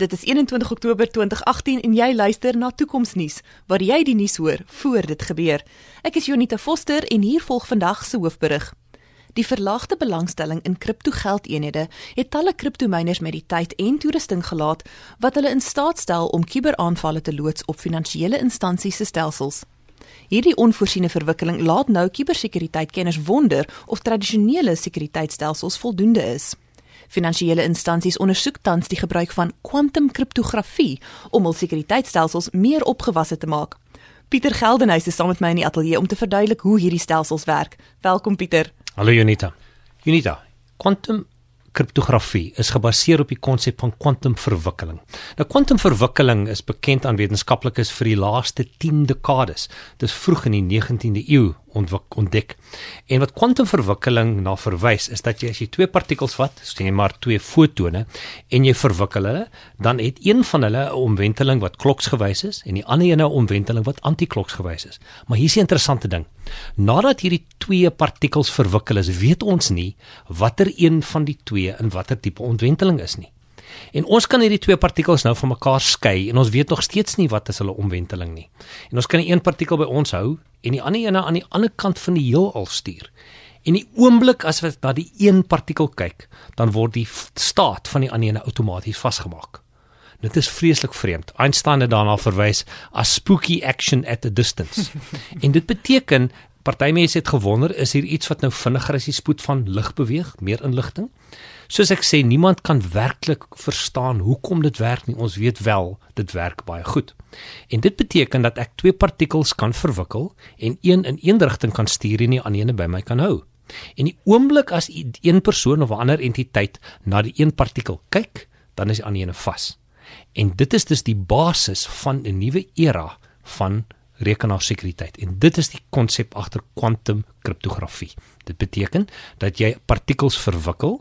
Dit is 21 Oktober 2018 en jy luister na Toekomsnuus waar jy die nuus hoor voor dit gebeur. Ek is Jonita Foster en hier volg vandag se hoofberig. Die verlaagde belangstelling in kriptogeldeenhede het talle kriptomyners met die tyd en toerusting gelaat wat hulle in staat stel om kuberaanvalle te loods op finansiële instansies se stelsels. Hierdie onvoorsiene verwikkeling laat nou kubersekuriteitkenners wonder of tradisionele sekuriteitstelsels voldoende is. Finansiële instansies ondersoek tans die gebruik van kwantumkriptografie om hul sekuriteitstelsels meer opgewasse te maak. Pieter Geldenhuys is saam met my in die ateljee om te verduidelik hoe hierdie stelsels werk. Welkom Pieter. Hallo Junita. Junita, kwantum kriptografie is gebaseer op die konsep van kwantumverwikkeling. Nou kwantumverwikkeling is bekend aan wetenskaplikes vir die laaste 10 dekades. Dit is vroeg in die 19de eeu ontdek. En wat kwantumverwikkeling na verwys is dat jy as jy twee partikels vat, sê jy maar twee fotone en jy verwikkel hulle, dan het een van hulle 'n omwenteling wat kloksgewys is en die ander een 'n omwenteling wat antikloksgewys is. Maar hier's 'n interessante ding. Nadat hierdie twee partikels verwikkel is, weet ons nie watter een van die twee in watter tipe omwenteling is nie. En ons kan hierdie twee partikels nou van mekaar skei en ons weet nog steeds nie wat is hulle omwenteling nie. En ons kan die een partikel by ons hou en die ander een aan die ander kant van die heelal stuur. En die oomblik as wat na die een partikel kyk, dan word die staat van die ander een outomaties vasgemaak. Dit is vreeslik vreemd. Einstein het daarna verwys as spooky action at a distance. en dit beteken party mense het gewonder is hier iets wat nou vinniger as die spoed van lig beweeg, meer inligting. Soos ek sê, niemand kan werklik verstaan hoekom dit werk nie. Ons weet wel dit werk baie goed. En dit beteken dat ek twee partikels kan verwikkel en een in een rigting kan stuur en die ander een by my kan hou. En die oomblik as een persoon of 'n ander entiteit na die een partikel kyk, dan is die ander een vas. En dit is dus die basis van 'n nuwe era van rekenaarsekuriteit en dit is die konsep agter kwantum kriptografie. Dit beteken dat jy partikels verwikkel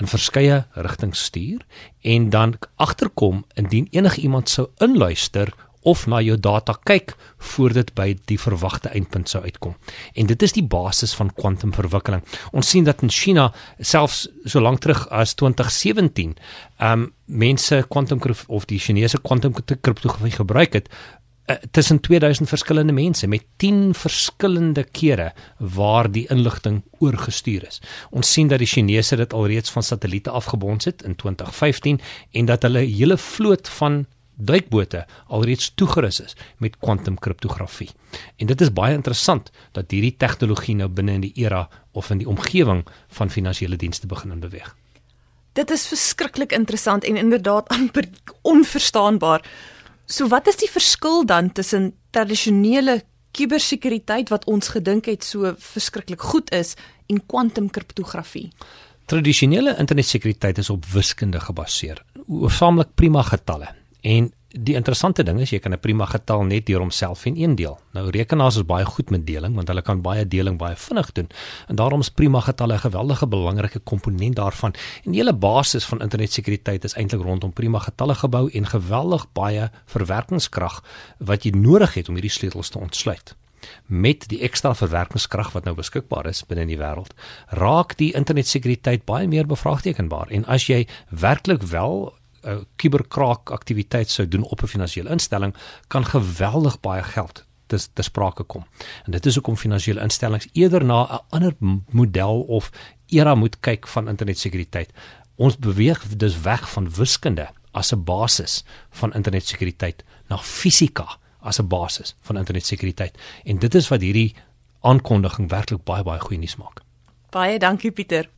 in verskeie rigtings stuur en dan agterkom indien enige iemand sou inluister of na jou data kyk voor dit by die verwagte eindpunt sou uitkom. En dit is die basis van kwantumverwikkeling. Ons sien dat in China selfs so lank terug as 2017, ehm um, mense kwantum of die Chinese kwantumkriptografie gebruik het uh, tussen 2000 verskillende mense met 10 verskillende kere waar die inligting oorgestuur is. Ons sien dat die Chinese dit alreeds van satelliete afgebons het in 2015 en dat hulle hele vloot van duikbote alreeds toegerus is met kwantumkriptografie. En dit is baie interessant dat hierdie tegnologie nou binne in die era of in die omgewing van finansiële dienste begin beweeg. Dit is verskriklik interessant en inderdaad amper onverstaanbaar. So wat is die verskil dan tussen tradisionele kubersekuriteit wat ons gedink het so verskriklik goed is en kwantumkriptografie? Tradisionele internetsekuriteit is op wiskunde gebaseer, hoofsaaklik prima getalle. En die interessante ding is jy kan 'n prima getal net deur homself en een deel. Nou rekenaars is baie goed met deling want hulle kan baie deling baie vinnig doen. En daarom is prima getalle 'n geweldige belangrike komponent daarvan. En die hele basis van internetsekuriteit is eintlik rondom prima getalle gebou en geweldig baie verwerkingskrag wat jy nodig het om hierdie sleutels te ontsluit met die ekstra verwerkingskrag wat nou beskikbaar is binne in die wêreld raak die internetsekuriteit baie meer bevraagtekenbaar en as jy werklik wel 'n kuberkraak aktiwiteit sou doen op 'n finansiële instelling kan geweldig baie geld dis te sprake kom. En dit is hoekom finansiële instellings eerder na 'n ander model of era moet kyk van internetsekuriteit. Ons beweeg dus weg van wiskunde as 'n basis van internetsekuriteit na fisika as 'n basis van internetsekuriteit. En dit is wat hierdie aankondiging werklik baie baie goeie nuus maak. Baie dankie Pieter.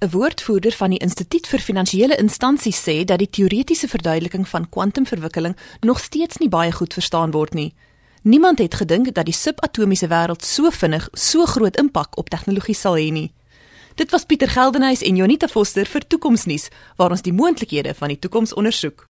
'n Woordvoerder van die Instituut vir Finansiële Instansies sê dat die teoretiese verduideliking van kwantumverwikkeling nog steeds nie baie goed verstaan word nie. Niemand het gedink dat die subatomiese wêreld so vinnig so groot impak op tegnologie sal hê nie. Dit was Pieter Geldenhuys en Jonita Foster vir Toekomsnuus waar ons die moontlikhede van die toekoms ondersoek.